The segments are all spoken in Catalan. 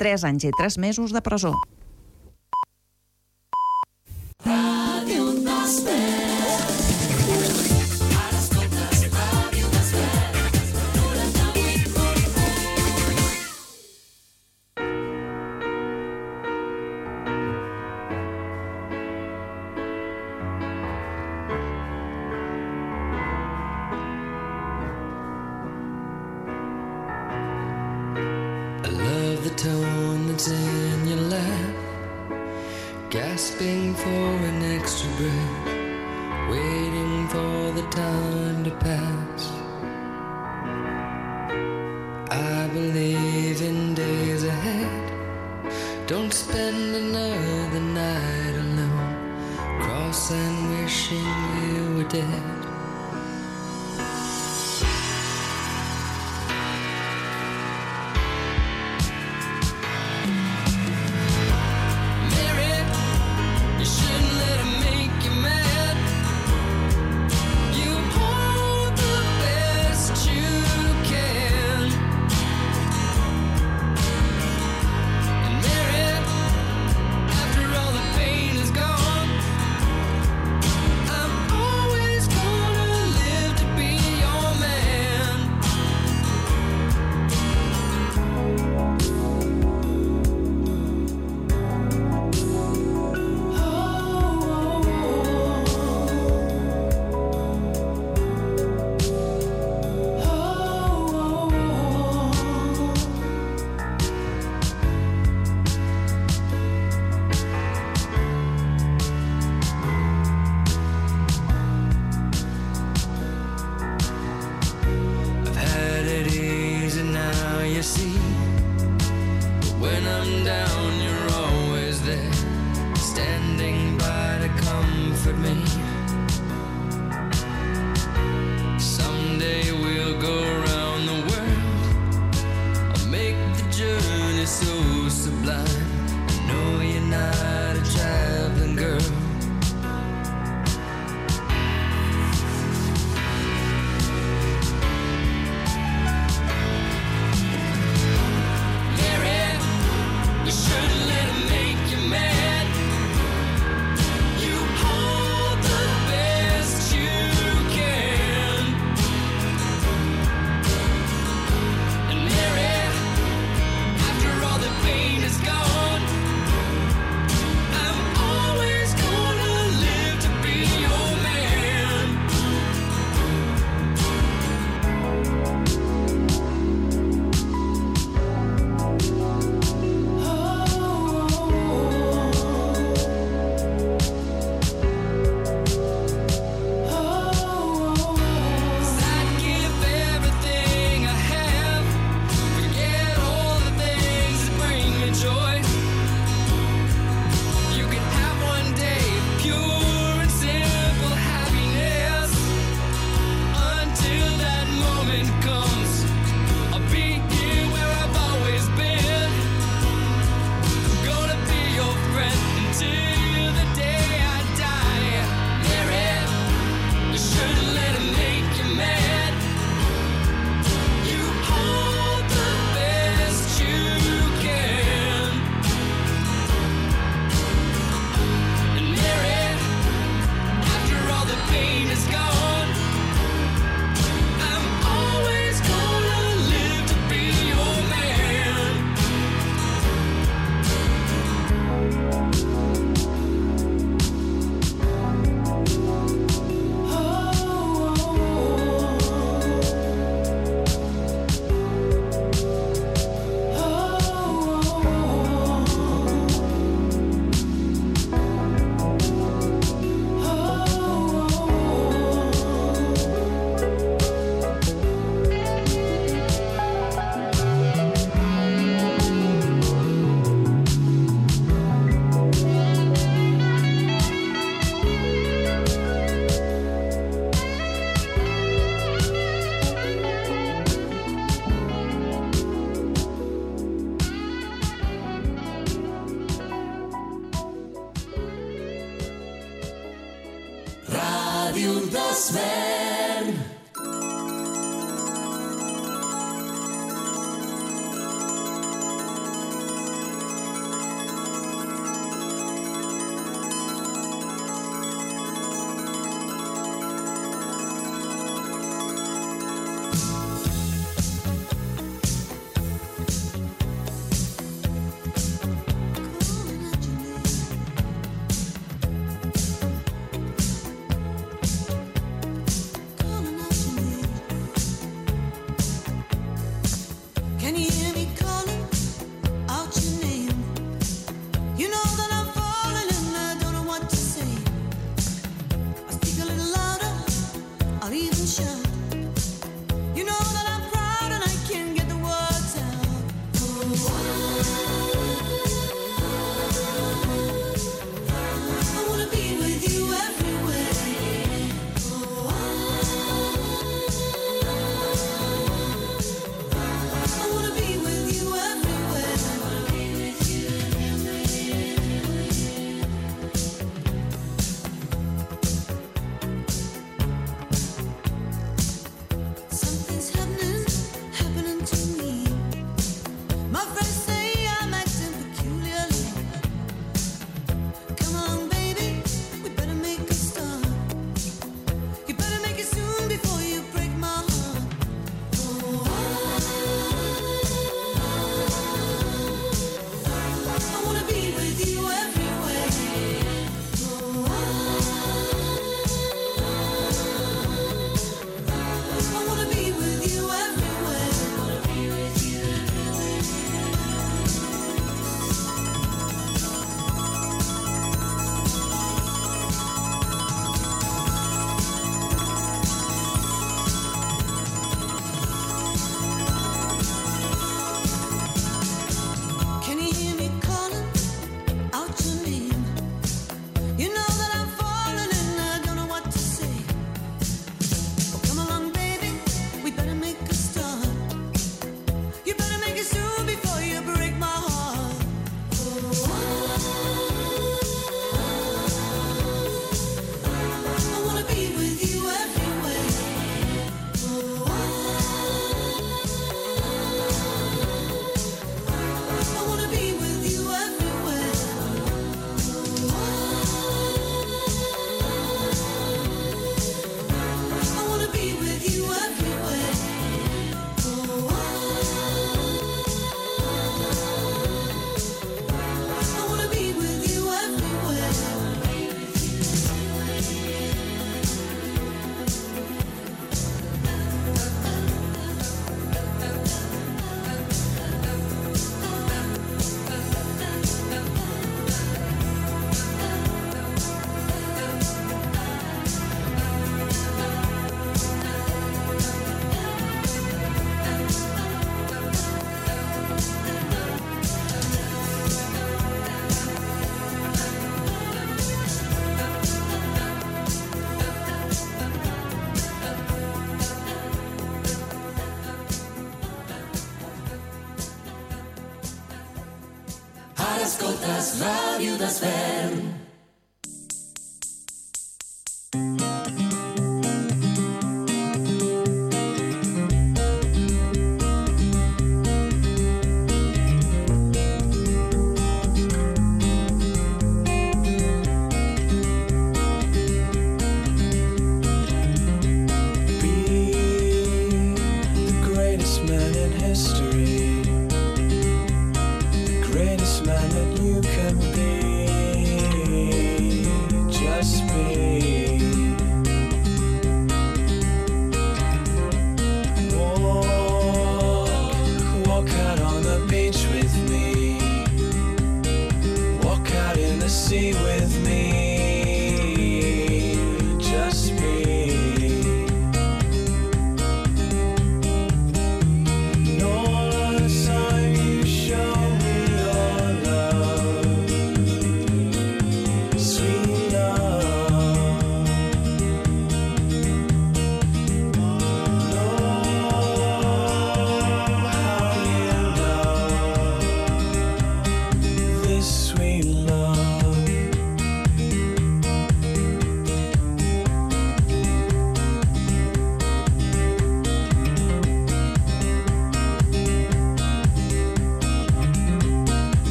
3 anys i 3 mesos de presó.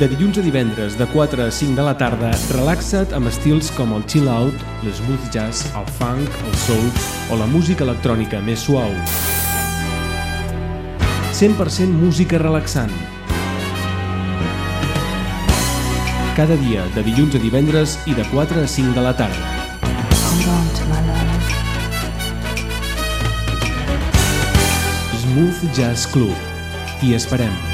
De dilluns a divendres, de 4 a 5 de la tarda, relaxa't amb estils com el chill-out, l'smooth jazz, el funk, el soul o la música electrònica més suau. 100% música relaxant. Cada dia, de dilluns a divendres i de 4 a 5 de la tarda. Smooth Jazz Club. T'hi esperem.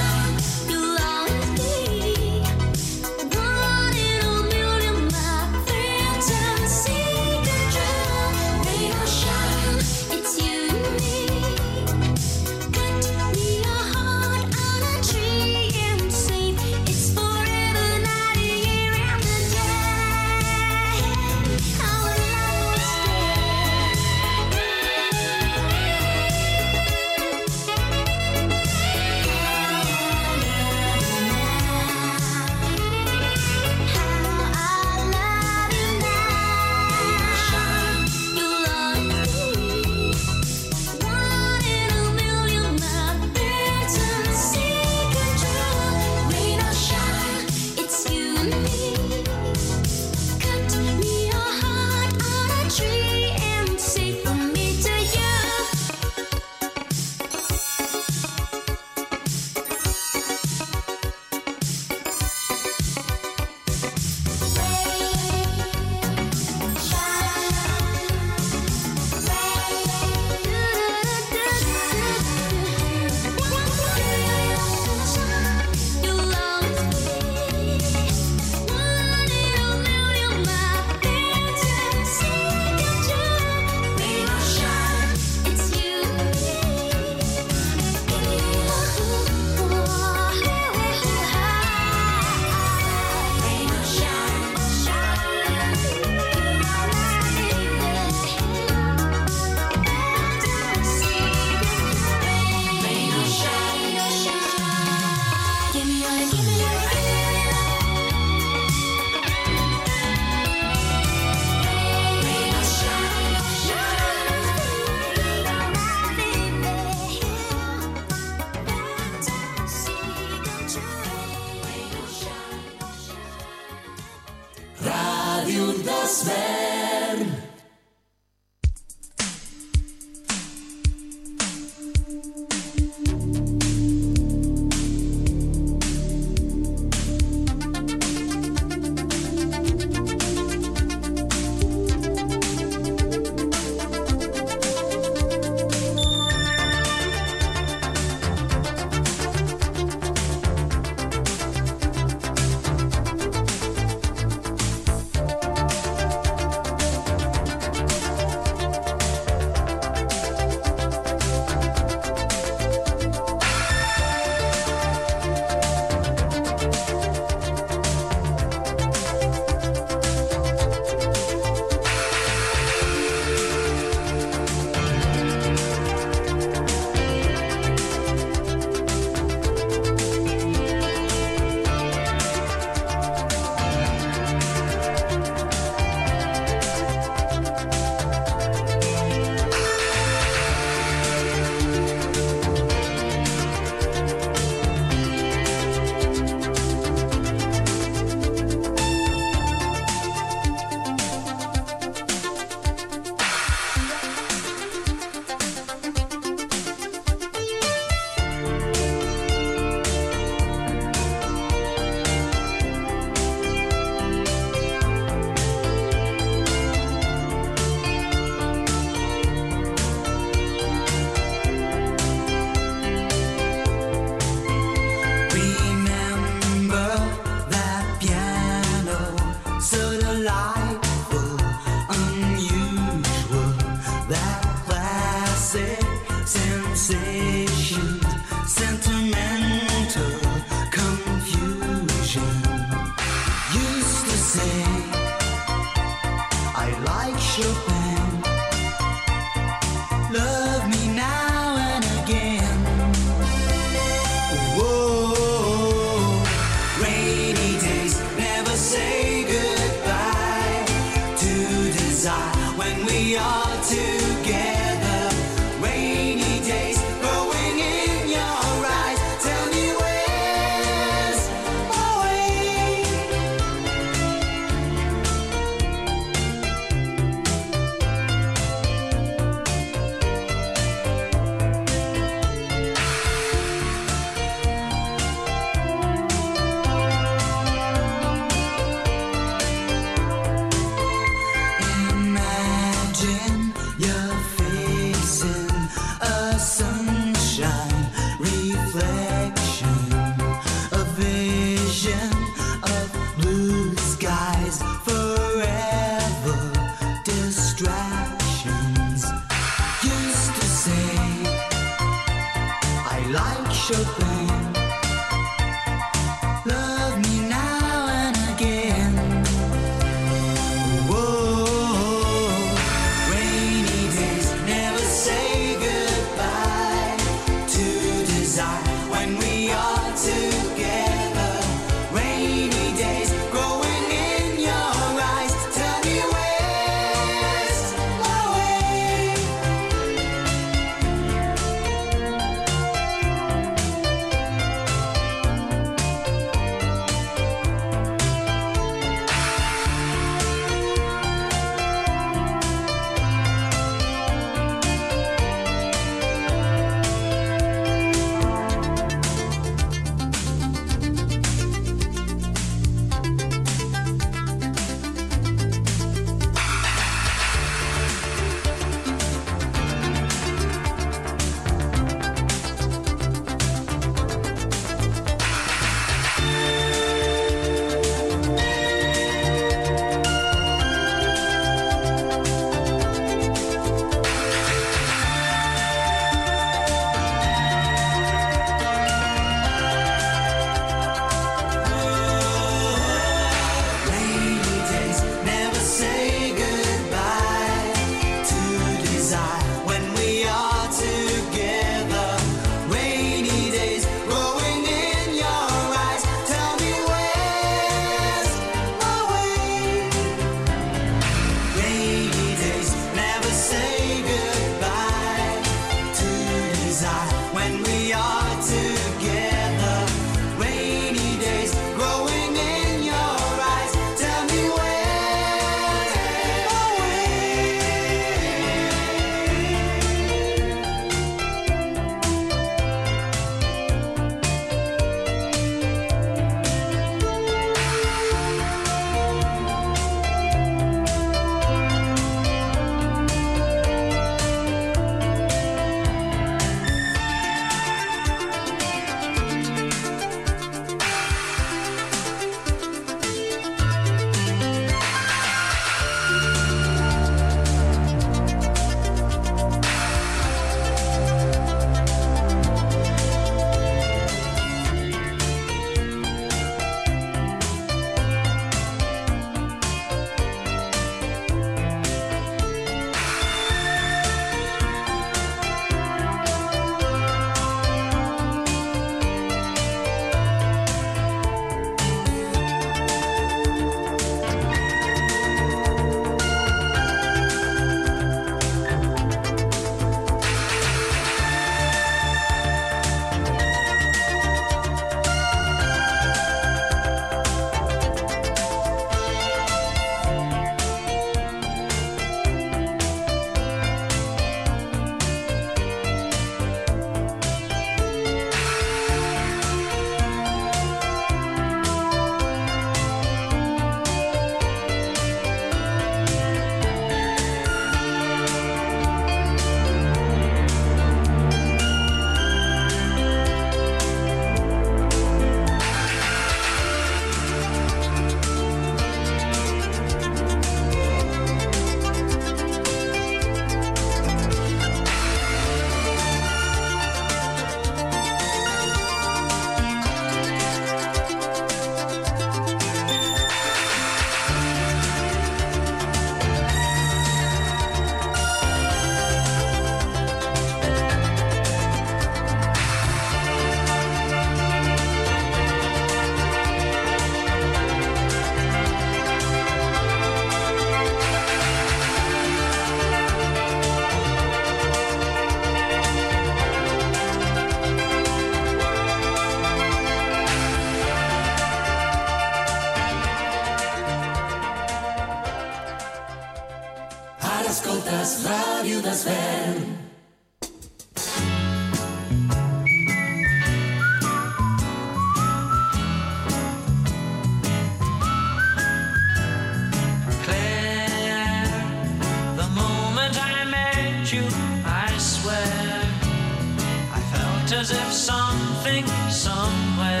Something somewhere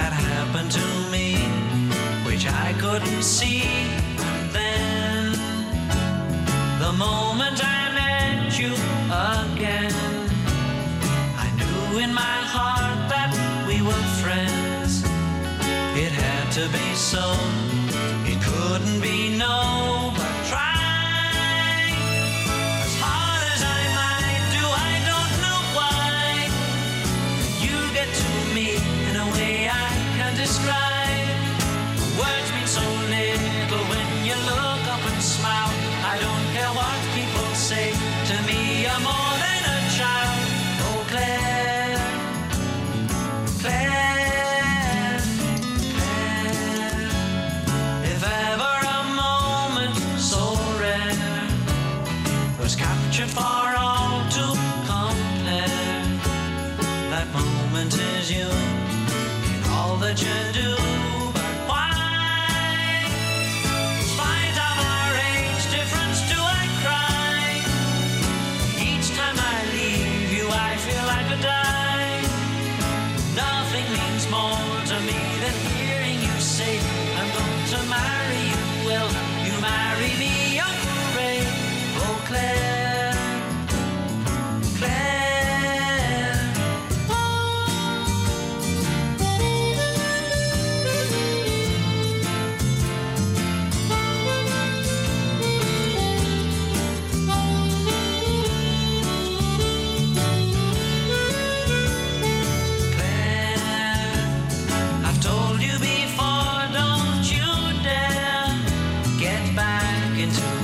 had happened to me, which I couldn't see. And then, the moment I met you again, I knew in my heart that we were friends. It had to be so. Into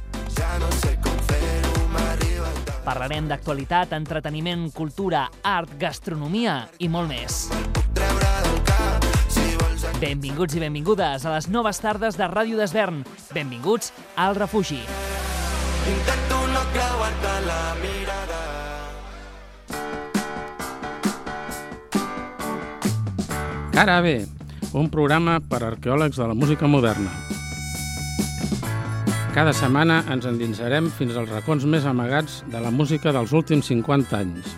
Ja no sé com fer-ho, m'arriba. Parlarem d'actualitat, entreteniment, cultura, art, gastronomia i molt més. Treure del cap, si vols Benvinguts i benvingudes a les noves tardes de Ràdio d'Esvern. Benvinguts al refugi. Intento no creuar-te la mirada. Cara B, un programa per arqueòlegs de la música moderna. Cada setmana ens endinsarem fins als racons més amagats de la música dels últims 50 anys.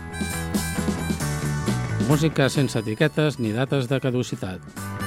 Música sense etiquetes ni dates de caducitat.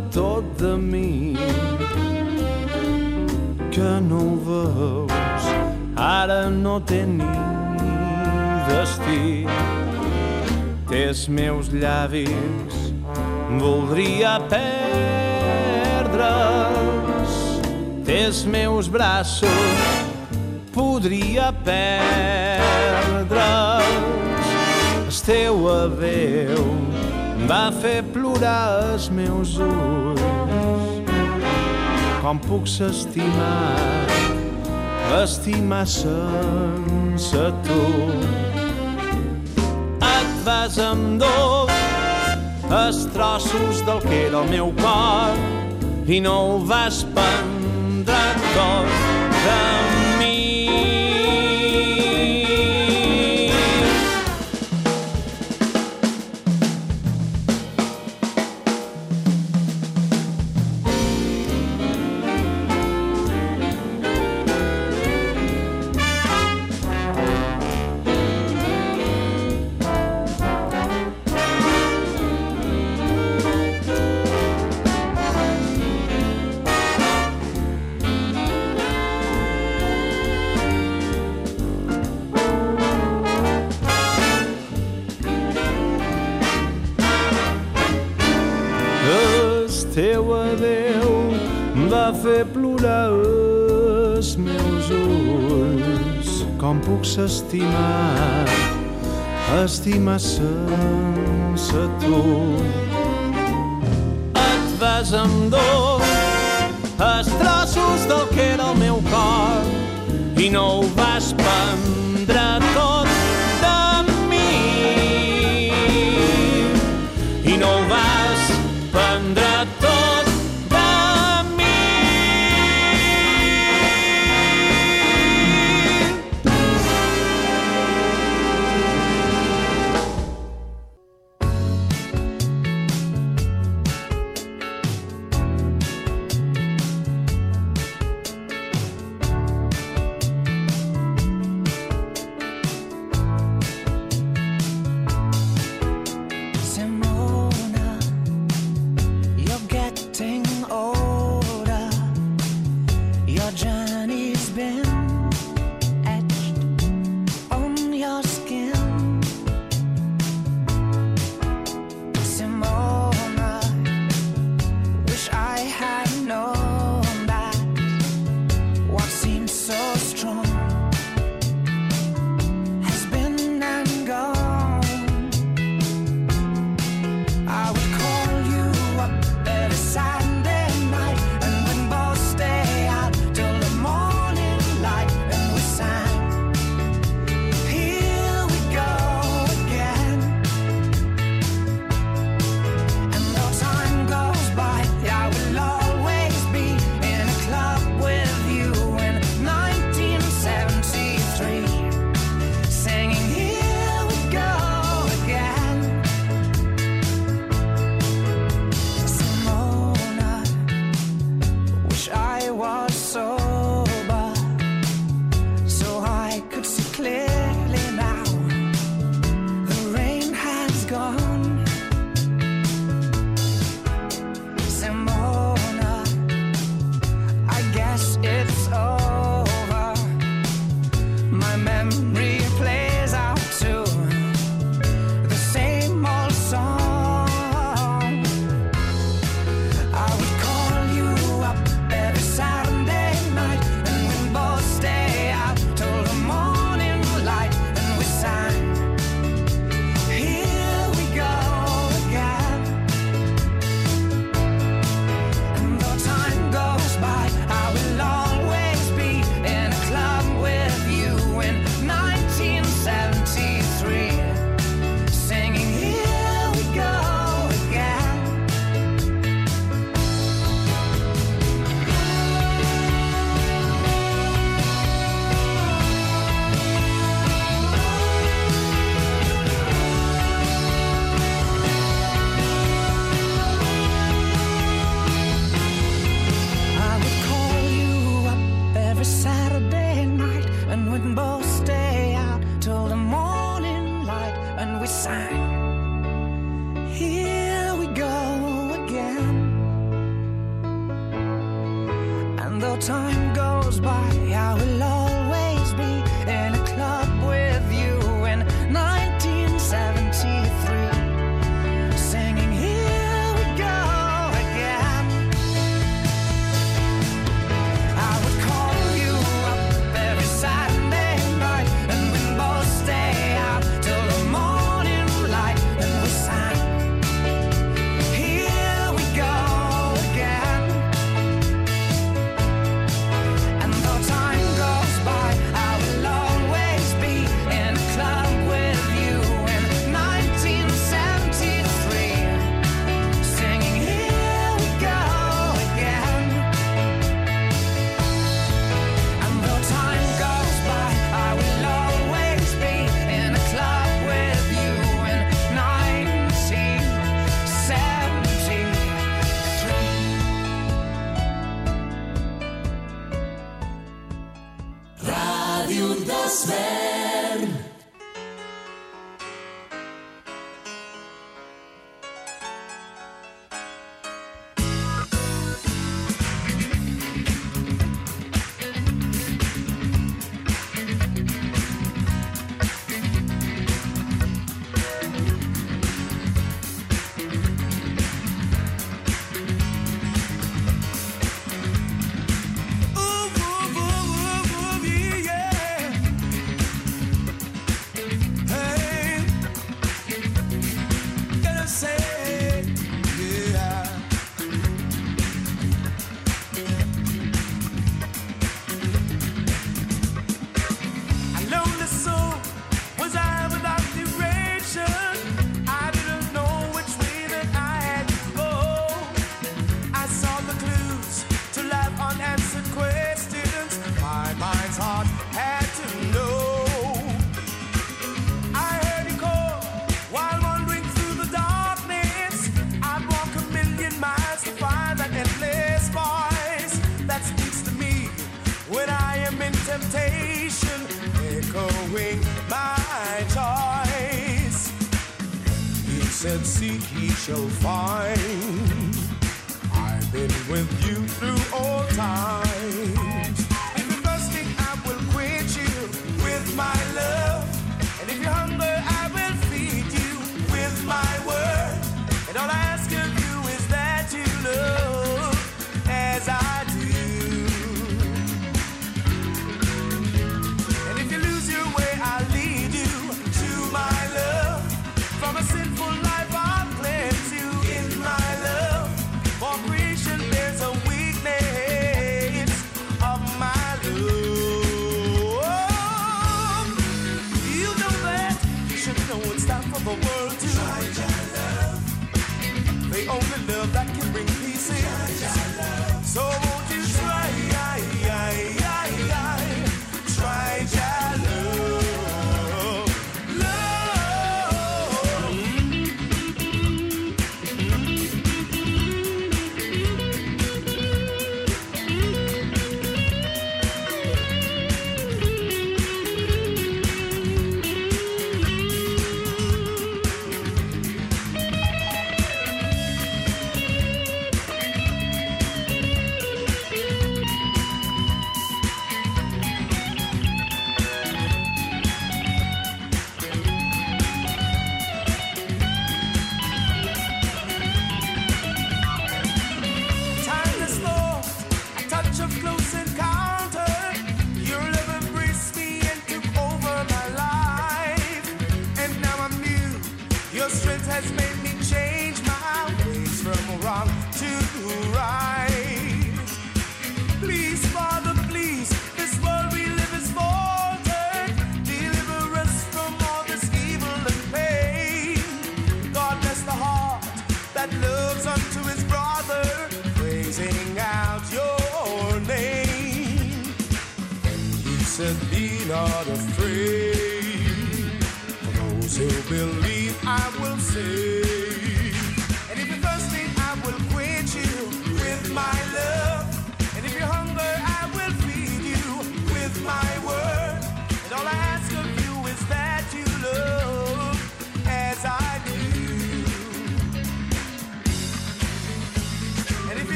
tot de mi que no ho veus. Ara no té ni destí. Tes meus llavis voldria perdre'ls. Tes meus braços podria perdre'ls. El teu adeus va fer plorar els meus ulls. Com puc s'estimar, estimar sense tu? Et vas amb dos els trossos del que era el meu cor i no ho vas prendre tot estimat, estimar sense tu. Et vas amb dos, estrossos del que era el meu cor, i no ho vas pensar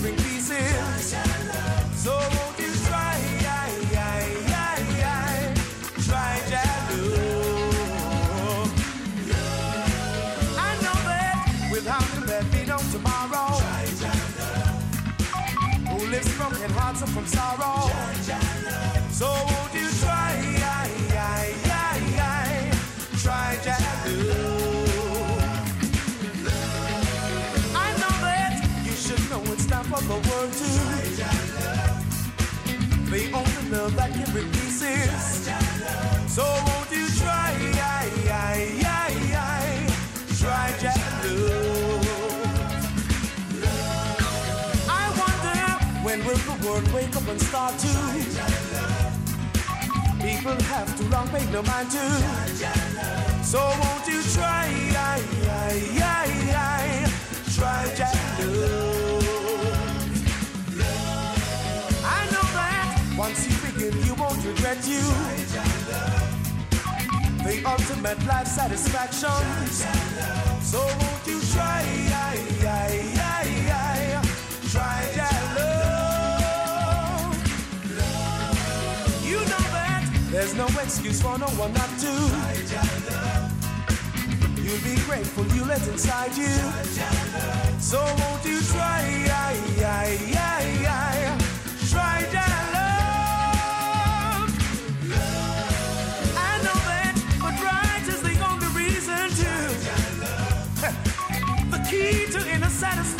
bring peace. So won't you try, try. I know that without him there'd be tomorrow. So exist. So won't you try, I, I, try Jack Love? I wonder when will the world wake up and start to? People have to run, pay no mind to. So won't you try, I, I, I, try Jack Love? I know that once you won't regret you. The ultimate life satisfaction. So won't you try, try Jalo. You know that there's no excuse for no one not to. You'll be grateful you let inside you. So won't you try, try Jalo. satisfied.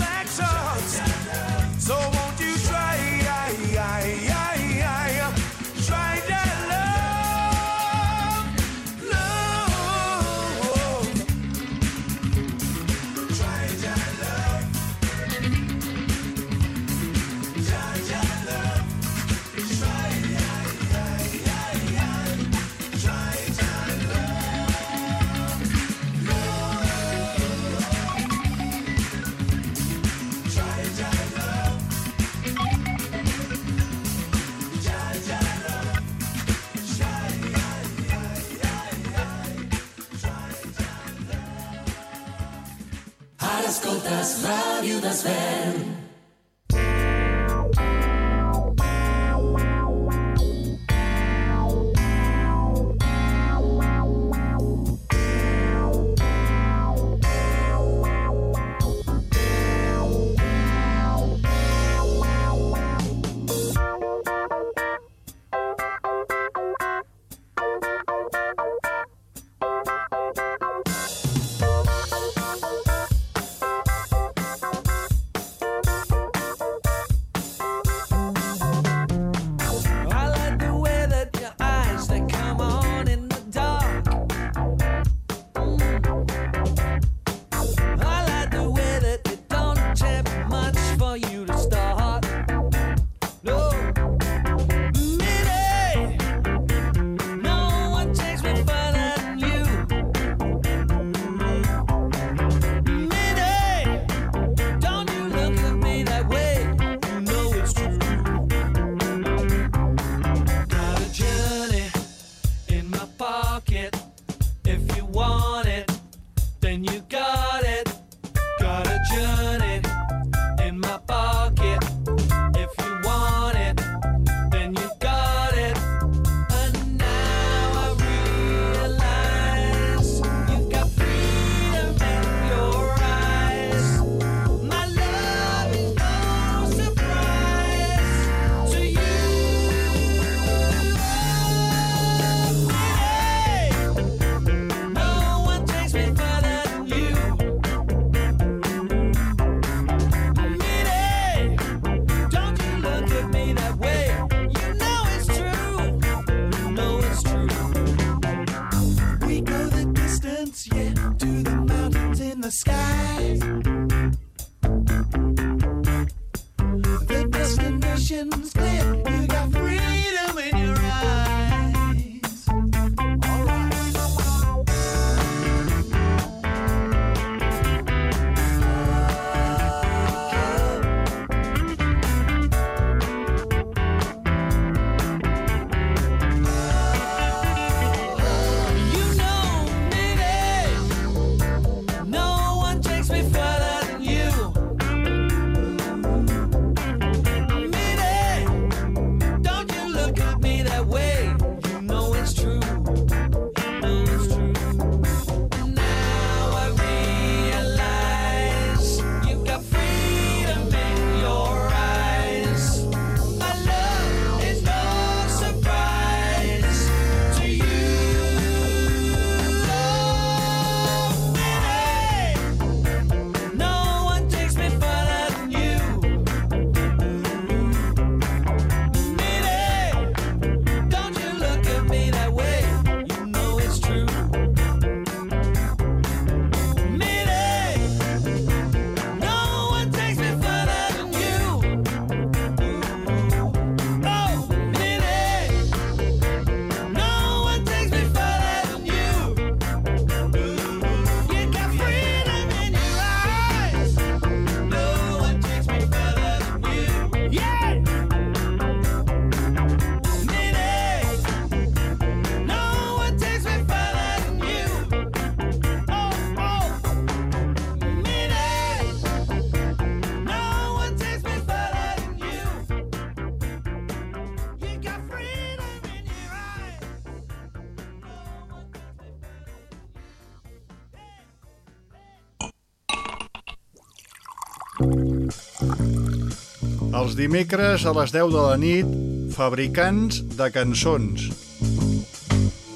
dimecres a les 10 de la nit, Fabricants de cançons.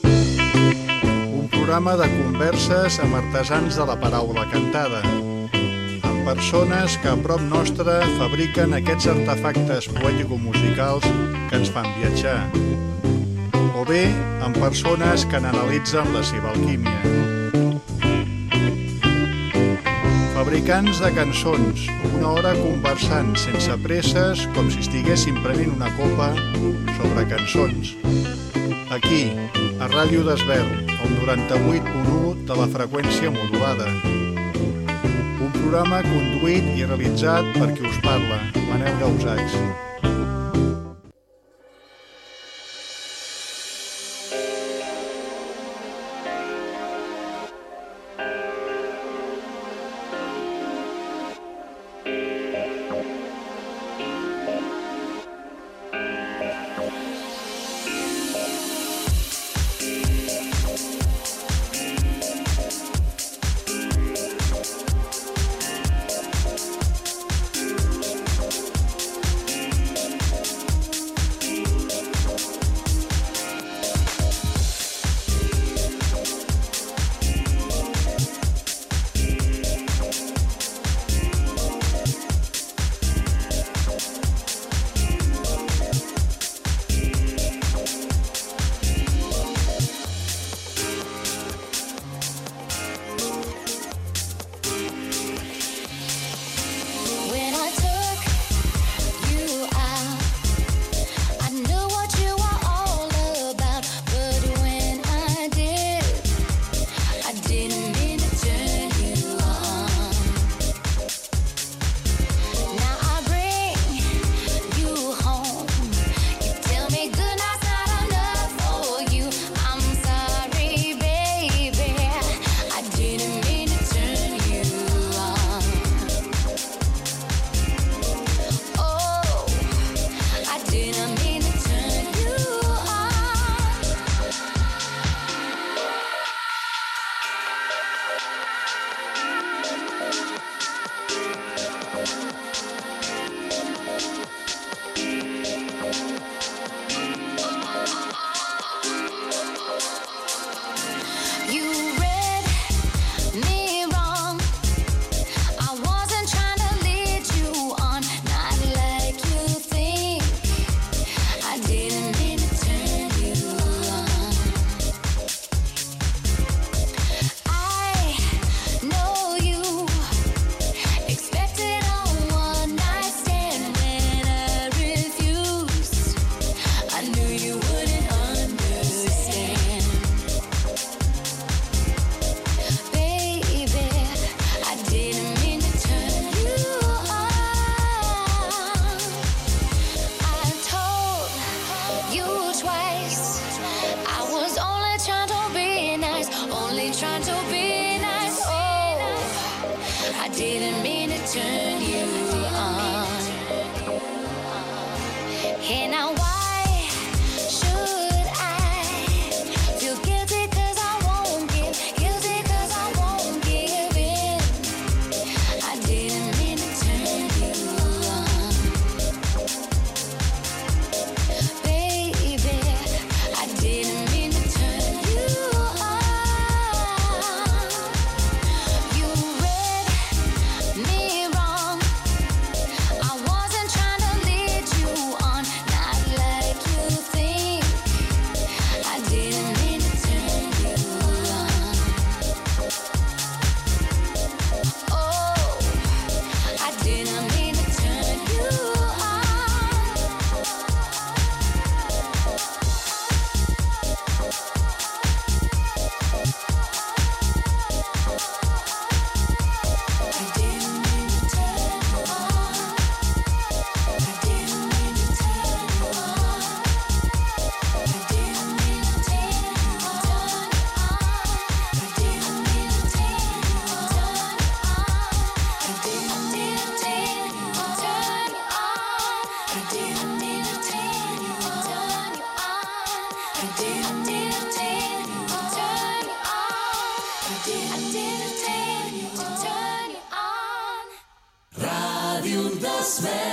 Un programa de converses amb artesans de la paraula cantada. Amb persones que a prop nostre fabriquen aquests artefactes poètico-musicals que ens fan viatjar. O bé amb persones que n'analitzen la seva alquímia. fabricants de cançons, una hora conversant sense presses, com si estiguéssim prenent una copa sobre cançons. Aquí, a Ràdio Desvel, el 98.1 de la freqüència modulada. Un programa conduït i realitzat per qui us parla, Manel Gausachs. Sven.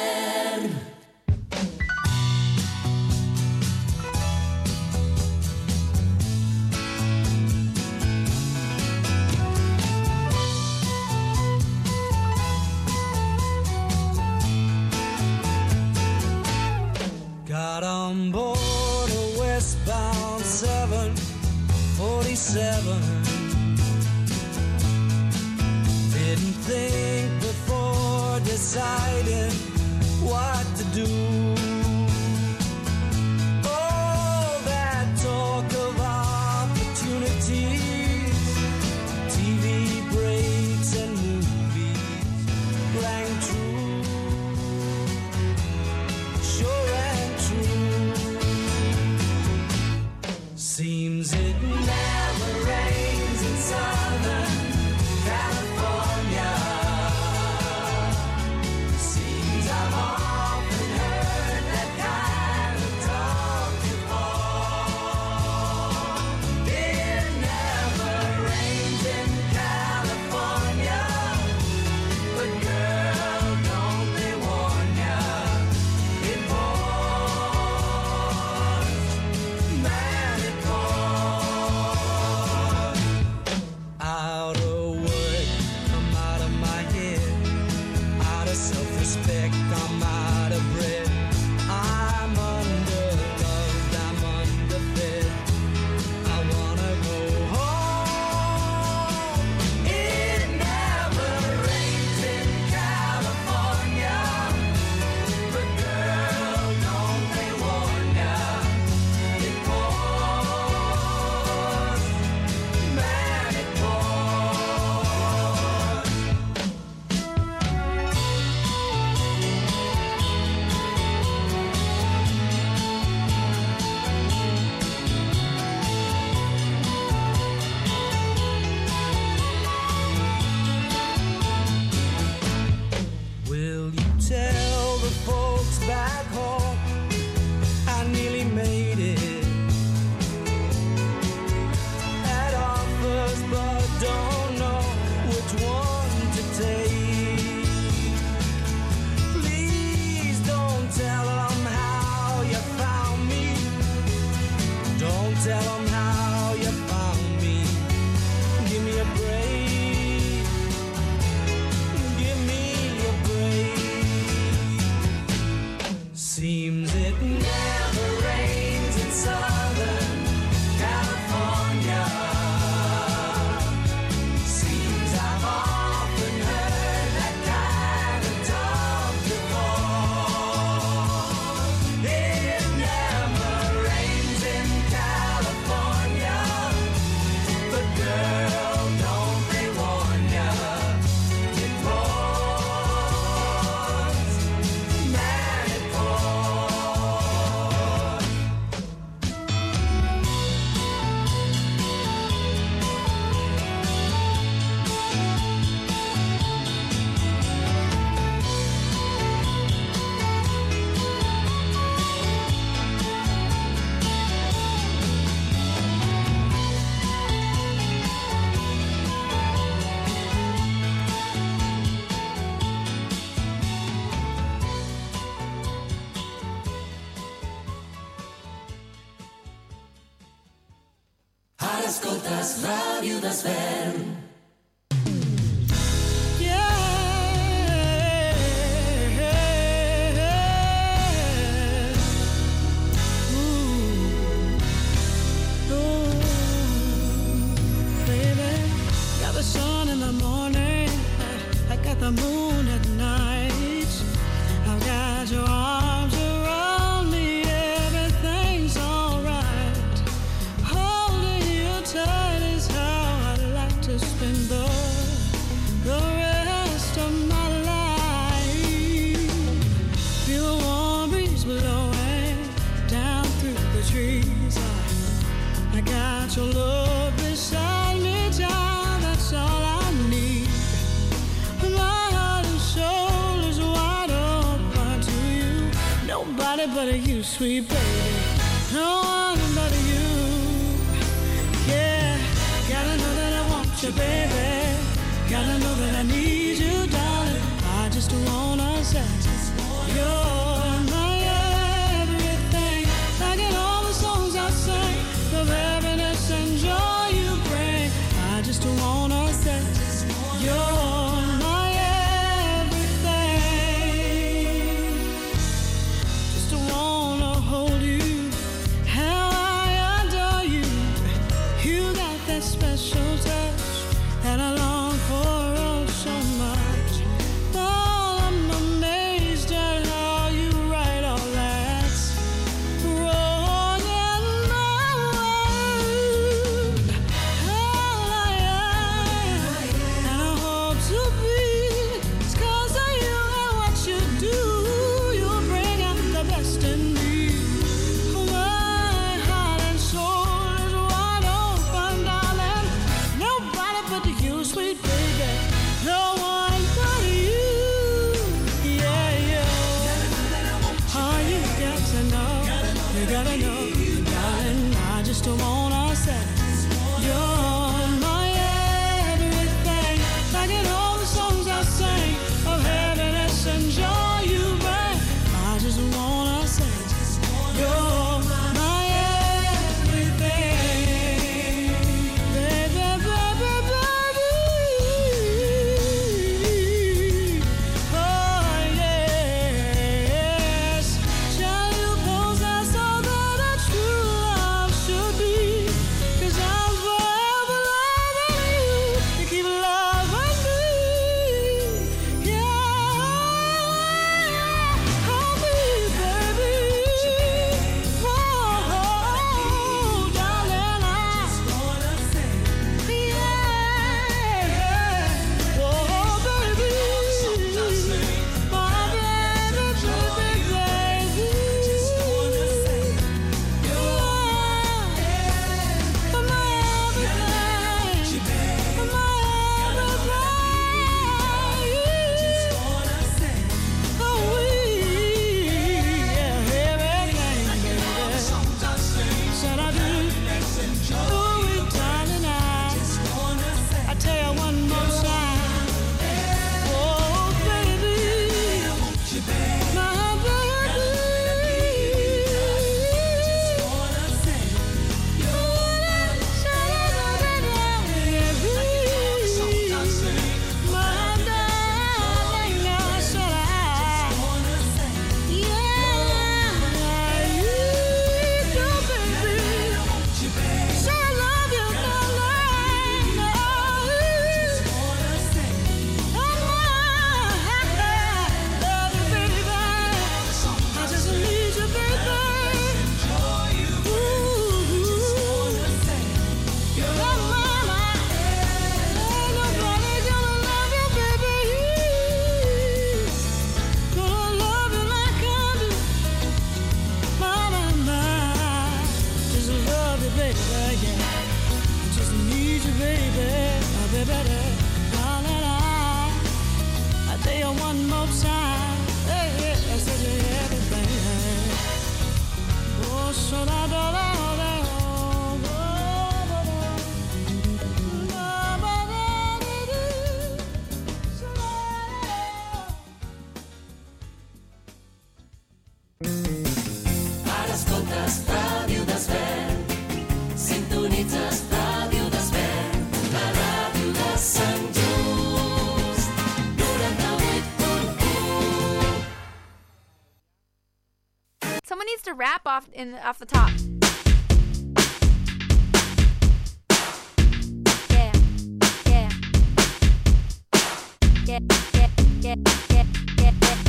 Escoltes Ràdio d'Esvern. Got off in off the top.